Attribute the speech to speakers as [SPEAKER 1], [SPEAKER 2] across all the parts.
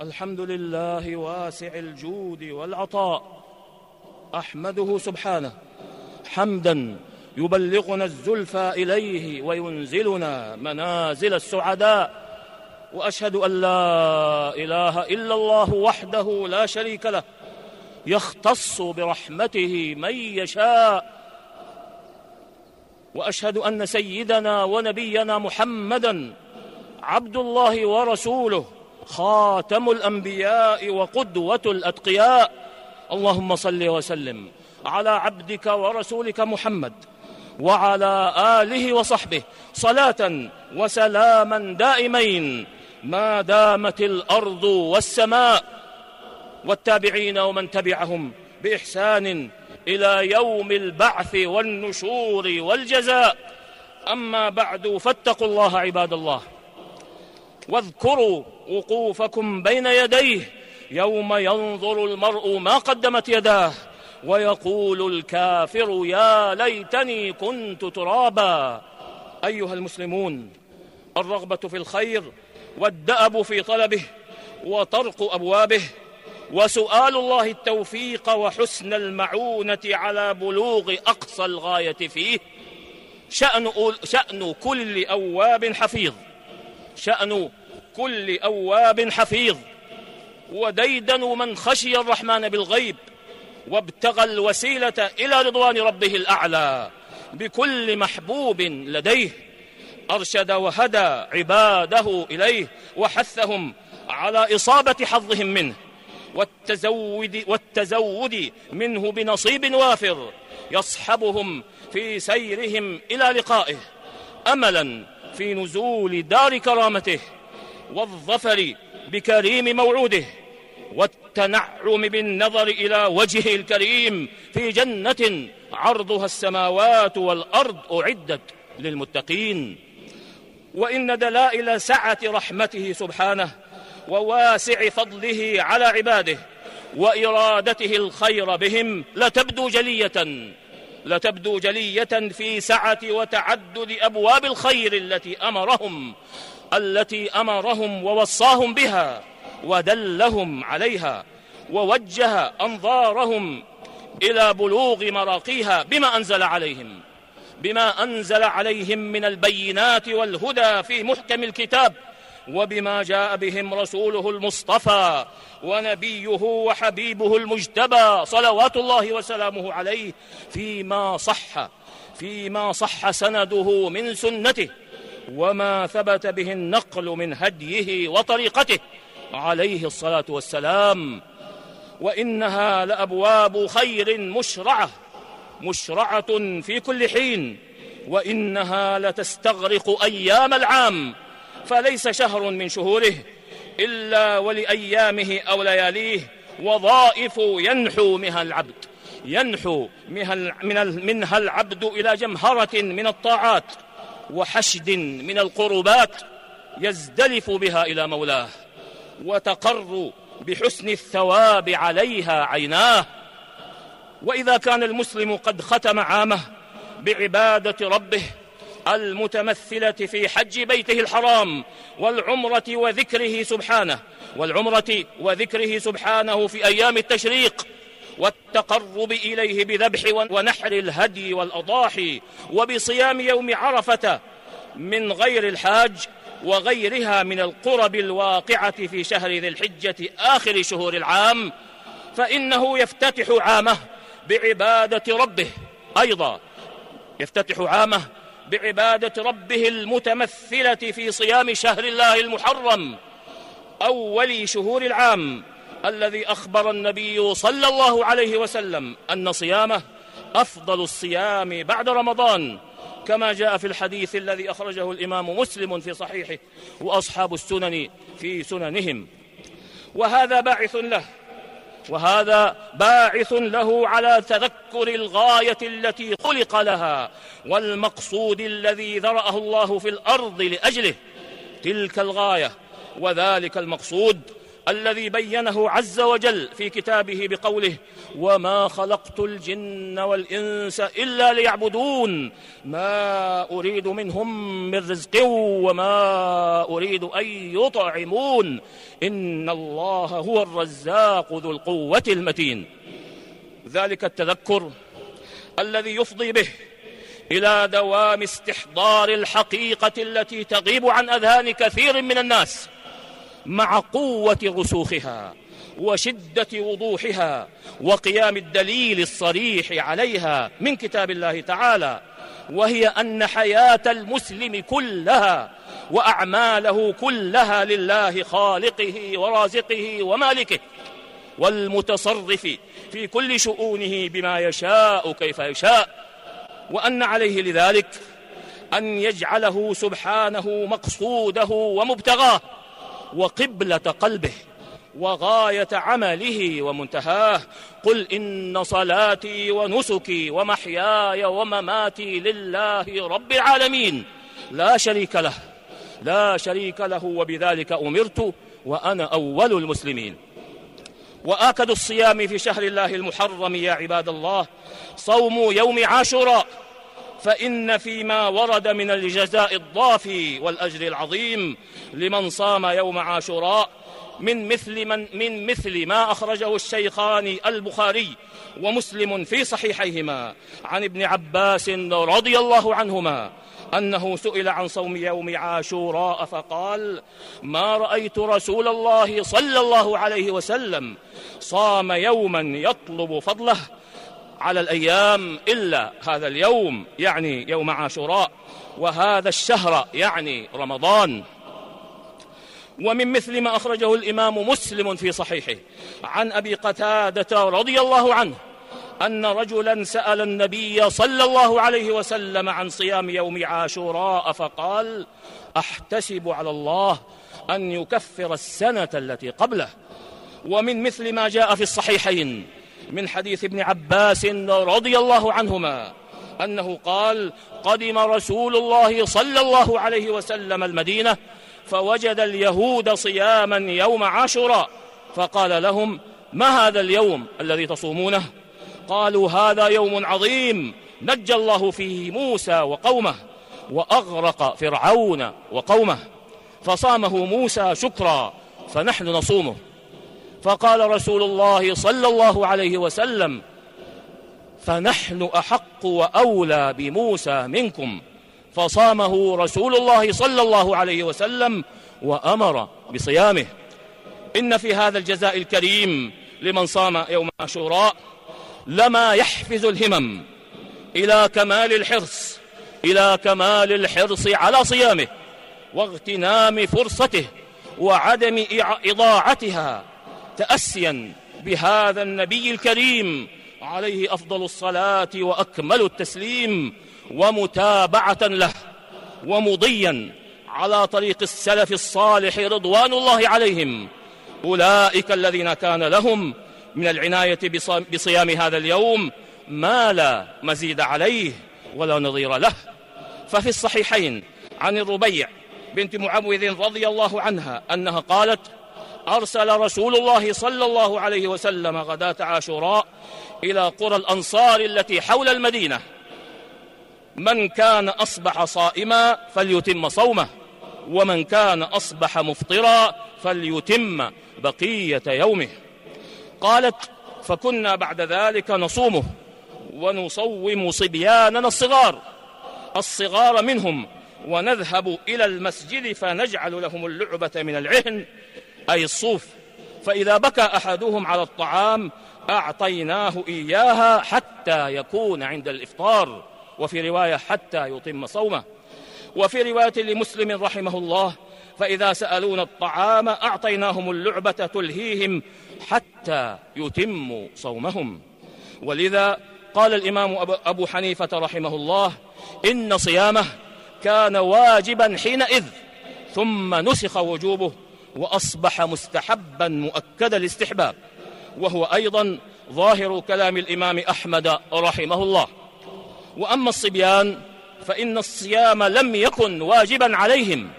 [SPEAKER 1] الحمد لله واسع الجود والعطاء أحمده سبحانه حمدا يبلغنا الزلفى إليه وينزلنا منازل السعداء وأشهد أن لا إله إلا الله وحده لا شريك له يختص برحمته من يشاء وأشهد أن سيدنا ونبينا محمدا عبد الله ورسوله خاتم الأنبياء وقدوة الأتقياء. اللهم صل وسلم على عبدك ورسولك محمد وعلى آله وصحبه صلاة وسلاما دائمين. ما دامت الأرض والسماء والتابعين ومن تبعهم بإحسان إلى يوم البعث والنشور والجزاء. أما بعد فاتقوا الله عباد الله. واذكروا وقوفكم بين يديه يوم ينظر المرء ما قدمت يداه ويقول الكافر يا ليتني كنت ترابا. أيها المسلمون الرغبة في الخير والدأب في طلبه وطرق أبوابه وسؤال الله التوفيق وحسن المعونة على بلوغ أقصى الغاية فيه. شأن شأن كل أواب حفيظ. شأن كل أواب حفيظ. وديدن من خشي الرحمن بالغيب وابتغى الوسيلة إلى رضوان ربه الأعلى. بكل محبوب لديه أرشد وهدى عباده إليه وحثهم على إصابة حظهم منه. والتزود والتزود منه بنصيب وافر يصحبهم في سيرهم إلى لقائه. املا في نزول دار كرامته. والظفر بكريم موعوده والتنعم بالنظر إلى وجهه الكريم في جنة عرضها السماوات والأرض أعدت للمتقين. وإن دلائل سعة رحمته سبحانه وواسع فضله على عباده وإرادته الخير بهم لتبدو جلية لتبدو جلية في سعة وتعدد أبواب الخير التي أمرهم التي أمرهم ووصاهم بها ودلهم عليها ووجه أنظارهم إلى بلوغ مراقيها بما أنزل عليهم بما أنزل عليهم من البينات والهدى في محكم الكتاب وبما جاء بهم رسوله المصطفى ونبيه وحبيبه المجتبى صلوات الله وسلامه عليه فيما صح فيما صح سنده من سنته وما ثبت به النقل من هديه وطريقته. عليه الصلاة والسلام. وإنها لأبواب خير مشرعة. مشرعة في كل حين. وإنها لتستغرق أيام العام. فليس شهر من شهوره إلا ولأيامه أو لياليه. وظائف ينحو منها العبد. ينحو منها العبد إلى جمهرة من الطاعات. وحشد من القربات يزدلف بها إلى مولاه وتقر بحسن الثواب عليها عيناه. وإذا كان المسلم قد ختم عامه بعبادة ربه المتمثلة في حج بيته الحرام والعمرة وذكره سبحانه والعمرة وذكره سبحانه في أيام التشريق والتقرب إليه بذبح ونحر الهدي والأضاحي وبصيام يوم عرفة من غير الحاج وغيرها من القرب الواقعة في شهر ذي الحجة آخر شهور العام فإنه يفتتح عامه بعبادة ربه أيضا. يفتتح عامه بعبادة ربه المتمثلة في صيام شهر الله المحرم أول شهور العام. الذي أخبر النبي صلى الله عليه وسلم أن صيامه أفضل الصيام بعد رمضان كما جاء في الحديث الذي أخرجه الإمام مسلم في صحيحه وأصحاب السنن في سننهم. وهذا باعث له وهذا باعث له على تذكر الغاية التي خلق لها والمقصود الذي ذرأه الله في الأرض لأجله تلك الغاية وذلك المقصود الذي بينه عز وجل في كتابه بقوله وما خلقت الجن والانس الا ليعبدون. ما اريد منهم من رزق وما اريد ان يطعمون. ان الله هو الرزاق ذو القوه المتين. ذلك التذكر الذي يفضي به إلى دوام استحضار الحقيقة التي تغيب عن اذهان كثير من الناس. مع قوة رسوخها وشدة وضوحها وقيام الدليل الصريح عليها من كتاب الله تعالى وهي أن حياة المسلم كلها وأعماله كلها لله خالقه ورازقه ومالكه والمتصرف في كل شؤونه بما يشاء كيف يشاء وأن عليه لذلك أن يجعله سبحانه مقصوده ومبتغاه. وقبلة قلبه وغاية عمله ومنتهاه. قل إن صلاتي ونسكي ومحياي ومماتي لله رب العالمين. لا شريك له لا شريك له وبذلك أمرت وأنا أول المسلمين. وآكد الصيام في شهر الله المحرم يا عباد الله صوم يوم عاشوراء. فإن فيما ورد من الجزاء الضافي والأجر العظيم لمن صام يوم عاشوراء من مثل من من مثل ما أخرجه الشيخان البخاري ومسلم في صحيحيهما. عن ابن عباس رضي الله عنهما أنه سئل عن صوم يوم عاشوراء فقال ما رأيت رسول الله صلى الله عليه وسلم صام يوما يطلب فضله على الأيام إلا هذا اليوم يعني يوم عاشوراء وهذا الشهر يعني رمضان. ومن مثل ما أخرجه الإمام مسلم في صحيحه عن أبي قتادة رضي الله عنه أن رجلا سأل النبي صلى الله عليه وسلم عن صيام يوم عاشوراء فقال أحتسب على الله أن يكفر السنة التي قبله. ومن مثل ما جاء في الصحيحين من حديث ابن عباس رضي الله عنهما أنه قال قدم رسول الله صلى الله عليه وسلم المدينة فوجد اليهود صياما يوم عاشوراء فقال لهم ما هذا اليوم الذي تصومونه؟ قالوا هذا يوم عظيم نجى الله فيه موسى وقومه وأغرق فرعون وقومه فصامه موسى شكرا فنحن نصومه. فقال رسول الله صلى الله عليه وسلم فنحن أحق وأولى بموسى منكم. فصامه رسول الله صلى الله عليه وسلم وأمر بصيامه. إن في هذا الجزاء الكريم لمن صام يوم عاشوراء لما يحفز الهمم إلى كمال الحرص إلى كمال الحرص على صيامه واغتنام فرصته وعدم إضاعتها تاسيا بهذا النبي الكريم عليه أفضل الصلاة وأكمل التسليم ومتابعة له ومضيا على طريق السلف الصالح رضوان الله عليهم. أولئك الذين كان لهم من العناية بصيام هذا اليوم ما لا مزيد عليه ولا نظير له. ففي الصحيحين عن الربيع بنت معوذ رضي الله عنها أنها قالت أرسل رسول الله صلى الله عليه وسلم غداة عاشوراء إلى قرى الأنصار التي حول المدينة. من كان أصبح صائما فليتم صومه ومن كان أصبح مفطرا فليتم بقية يومه. قالت فكنا بعد ذلك نصومه ونصوم صبياننا الصغار الصغار منهم ونذهب إلى المسجد فنجعل لهم اللعبة من العهن أي الصوف. فإذا بكى أحدهم على الطعام أعطيناه إياها حتى يكون عند الإفطار. وفي رواية حتى يتم صومه. وفي رواية لمسلم رحمه الله فإذا سألونا الطعام أعطيناهم اللعبة تلهيهم حتى يتموا صومهم. ولذا قال الإمام أبو حنيفة رحمه الله إن صيامه كان واجبا حينئذ ثم نسخ وجوبه. وأصبح مستحبا مؤكد الاستحباب وهو أيضا ظاهر كلام الإمام أحمد رحمه الله. وأما الصبيان فإن الصيام لم يكن واجبا عليهم.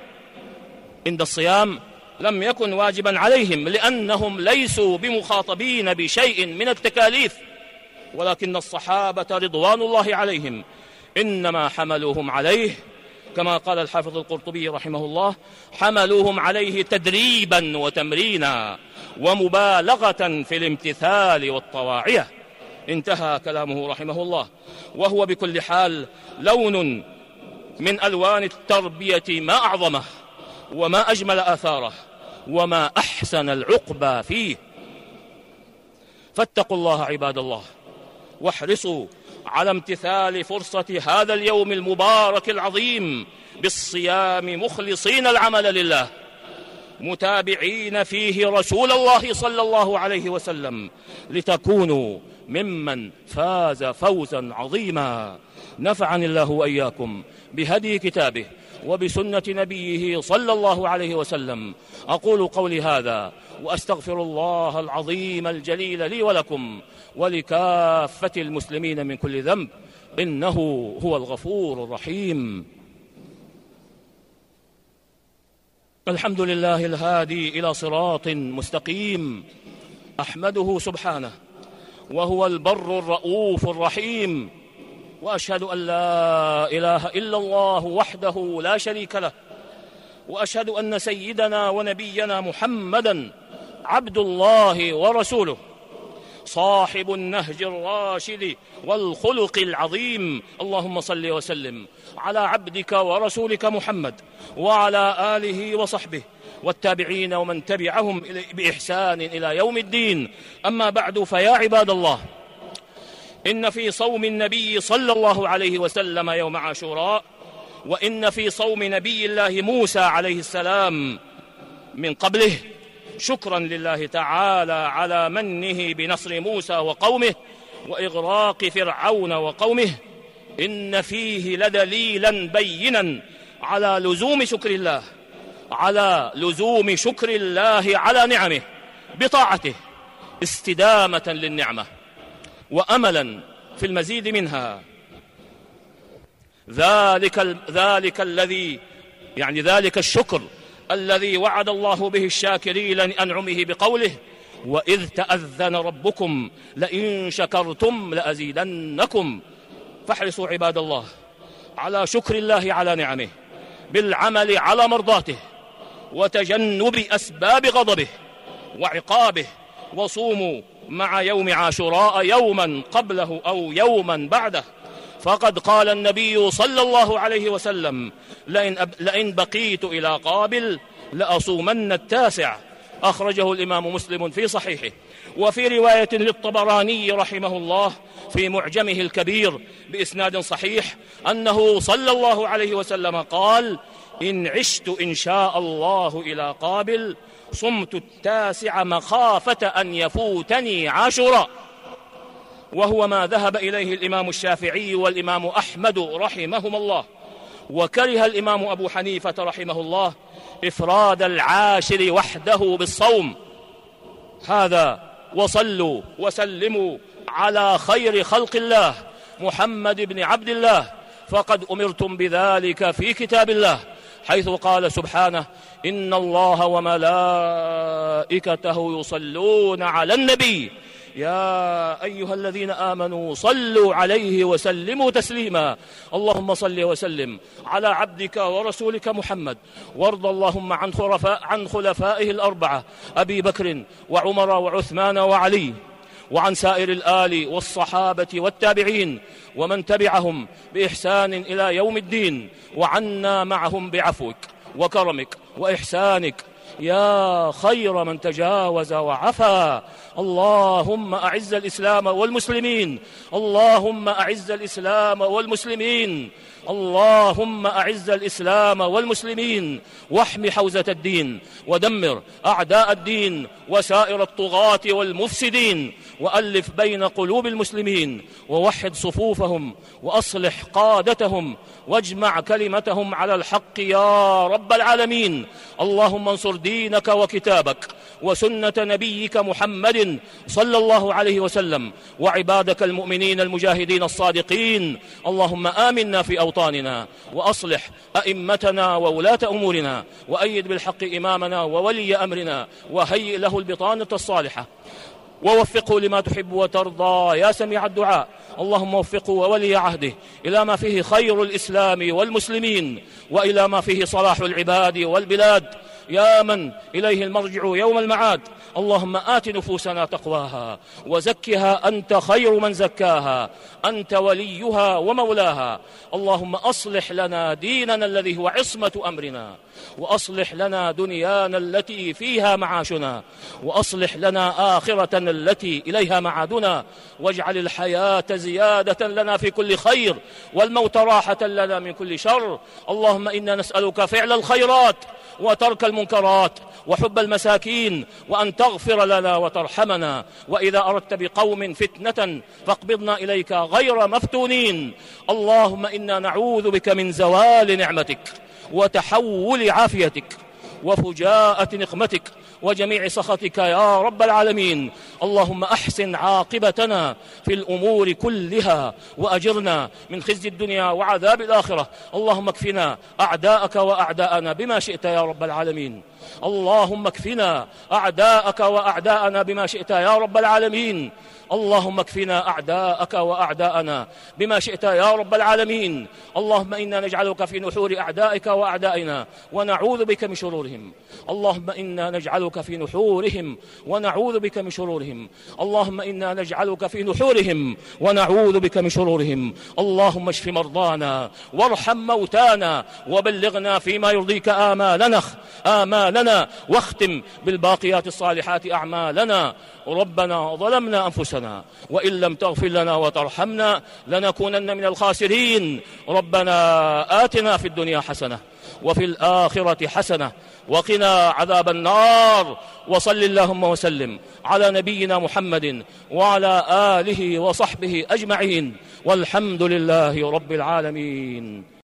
[SPEAKER 1] إن الصيام لم يكن واجبا عليهم لأنهم ليسوا بمخاطبين بشيء من التكاليف. ولكن الصحابة رضوان الله عليهم إنما حملوهم عليه كما قال الحافظ القرطبي رحمه الله حملوهم عليه تدريبا وتمرينا ومبالغة في الامتثال والطواعية. انتهى كلامه رحمه الله. وهو بكل حال لون من ألوان التربية ما أعظمه وما أجمل آثاره وما أحسن العقبى فيه. فاتقوا الله عباد الله واحرصوا على امتثال فرصة هذا اليوم المبارك العظيم بالصيام مخلصين العمل لله متابعين فيه رسول الله صلى الله عليه وسلم لتكونوا ممن فاز فوزا عظيما. نفعني الله وإياكم بهدي كتابه وبسنة نبيه صلى الله عليه وسلم. أقول قولي هذا وأستغفر الله العظيم الجليل لي ولكم ولكافة المسلمين من كل ذنب إنه هو الغفور الرحيم. الحمد لله الهادي إلى صراط مستقيم أحمده سبحانه وهو البر الرؤوف الرحيم وأشهد أن لا إله إلا الله وحده لا شريك له وأشهد أن سيدنا ونبينا محمدا عبد الله ورسوله. صاحب النهج الراشد والخلق العظيم. اللهم صل وسلم على عبدك ورسولك محمد وعلى آله وصحبه والتابعين ومن تبعهم بإحسان إلى يوم الدين. أما بعد فيا عباد الله إن في صوم النبي صلى الله عليه وسلم يوم عاشوراء وإن في صوم نبي الله موسى عليه السلام من قبله شكرا لله تعالى على منه بنصر موسى وقومه وإغراق فرعون وقومه. إن فيه لدليلا بينا على لزوم شكر الله على لزوم شكر الله على نعمه بطاعته استدامة للنعمة وأملا في المزيد منها. ذلك ذلك الذي يعني ذلك الشكر الذي وعد الله به الشاكرين لأنعمه بقوله وإذ تأذن ربكم لئن شكرتم لأزيدنكم. فاحرصوا عباد الله على شكر الله على نعمه بالعمل على مرضاته وتجنب أسباب غضبه وعقابه. وصوموا مع يوم عاشوراء يوما قبله أو يوما بعده. فقد قال النبي صلى الله عليه وسلم لئن, أب لئن بقيت إلى قابل لأصومن التاسع. أخرجه الإمام مسلم في صحيحه. وفي رواية للطبراني رحمه الله في معجمه الكبير بإسناد صحيح أنه صلى الله عليه وسلم قال إن عشت إن شاء الله إلى قابل صمت التاسع مخافة أن يفوتني عاشوراء. وهو ما ذهب إليه الإمام الشافعي والإمام أحمد رحمهما الله. وكره الإمام أبو حنيفة رحمه الله إفراد العاشر وحده بالصوم. هذا وصلوا وسلموا على خير خلق الله محمد بن عبد الله. فقد أمرتم بذلك في كتاب الله حيث قال سبحانه إن الله وملائكته يصلون على النبي. يا أيها الذين آمنوا صلوا عليه وسلموا تسليما. اللهم صل وسلم على عبدك ورسولك محمد. وارض اللهم عن, خلفاء عن خلفائه الأربعة أبي بكر وعمر وعثمان وعلي وعن سائر الآل والصحابة والتابعين ومن تبعهم بإحسان إلى يوم الدين وعنا معهم بعفوك وكرمك وإحسانك. يا خير من تجاوز وعفا. اللهم أعز الإسلام والمسلمين. اللهم أعز الإسلام والمسلمين. اللهم أعز الإسلام والمسلمين. واحم حوزة الدين. ودمر أعداء الدين وسائر الطغاة والمفسدين. وألف بين قلوب المسلمين. ووحد صفوفهم. وأصلح قادتهم. واجمع كلمتهم على الحق يا رب العالمين. اللهم انصر دينك وكتابك. وسنة نبيك محمد صلى الله عليه وسلم وعبادك المؤمنين المجاهدين الصادقين. اللهم آمنا في أوطاننا وأصلح أئمتنا وولاة أمورنا وأيد بالحق إمامنا وولي أمرنا وهيئ له البطانة الصالحة. ووفقه لما تحب وترضى يا سميع الدعاء. اللهم وفقه وولي عهده إلى ما فيه خير الإسلام والمسلمين وإلى ما فيه صلاح العباد والبلاد. يا من إليه المرجع يوم المعاد. اللهم آت نفوسنا تقواها وزكها أنت خير من زكاها. أنت وليها ومولاها. اللهم أصلح لنا ديننا الذي هو عصمة أمرنا. وأصلح لنا دنيانا التي فيها معاشنا وأصلح لنا آخرة التي إليها معادنا واجعل الحياة زيادة لنا في كل خير والموت راحة لنا من كل شر. اللهم إنا نسألك فعل الخيرات وترك المنكرات وحب المساكين وأن تغفر لنا وترحمنا. وإذا أردت بقوم فتنة فاقبضنا إليك غير مفتونين. اللهم إنا نعوذ بك من زوال نعمتك. وتحول عافيتك وفجاءة نقمتك وجميع سخطك يا رب العالمين. اللهم أحسن عاقبتنا في الأمور كلها وأجرنا من خزي الدنيا وعذاب الآخرة. اللهم اكفنا أعداءك وأعداءنا بما شئت يا رب العالمين. اللهم اكفنا أعداءك وأعداءنا بما شئت يا رب العالمين. اللهم اكفنا أعداءك وأعداءنا بما شئت يا رب العالمين. اللهم إنا نجعلك في نحور أعدائك وأعدائنا ونعوذ بك من شرورهم. اللهم إنا نجعلك في نحورهم ونعوذ بك من شرورهم. اللهم إنا نجعلك في نحورهم ونعوذ بك من شرورهم. اللهم اشف مرضانا وارحم موتانا وبلغنا فيما يرضيك آمالنا آمالنا واختم بالباقيات الصالحات أعمالنا. ربنا ظلمنا أنفسنا وإن لم تغفر لنا وترحمنا لنكونن من الخاسرين. ربنا آتنا في الدنيا حسنة وفي الآخرة حسنة وقنا عذاب النار. وصل اللهم وسلم على نبينا محمد وعلى آله وصحبه أجمعين. والحمد لله رب العالمين.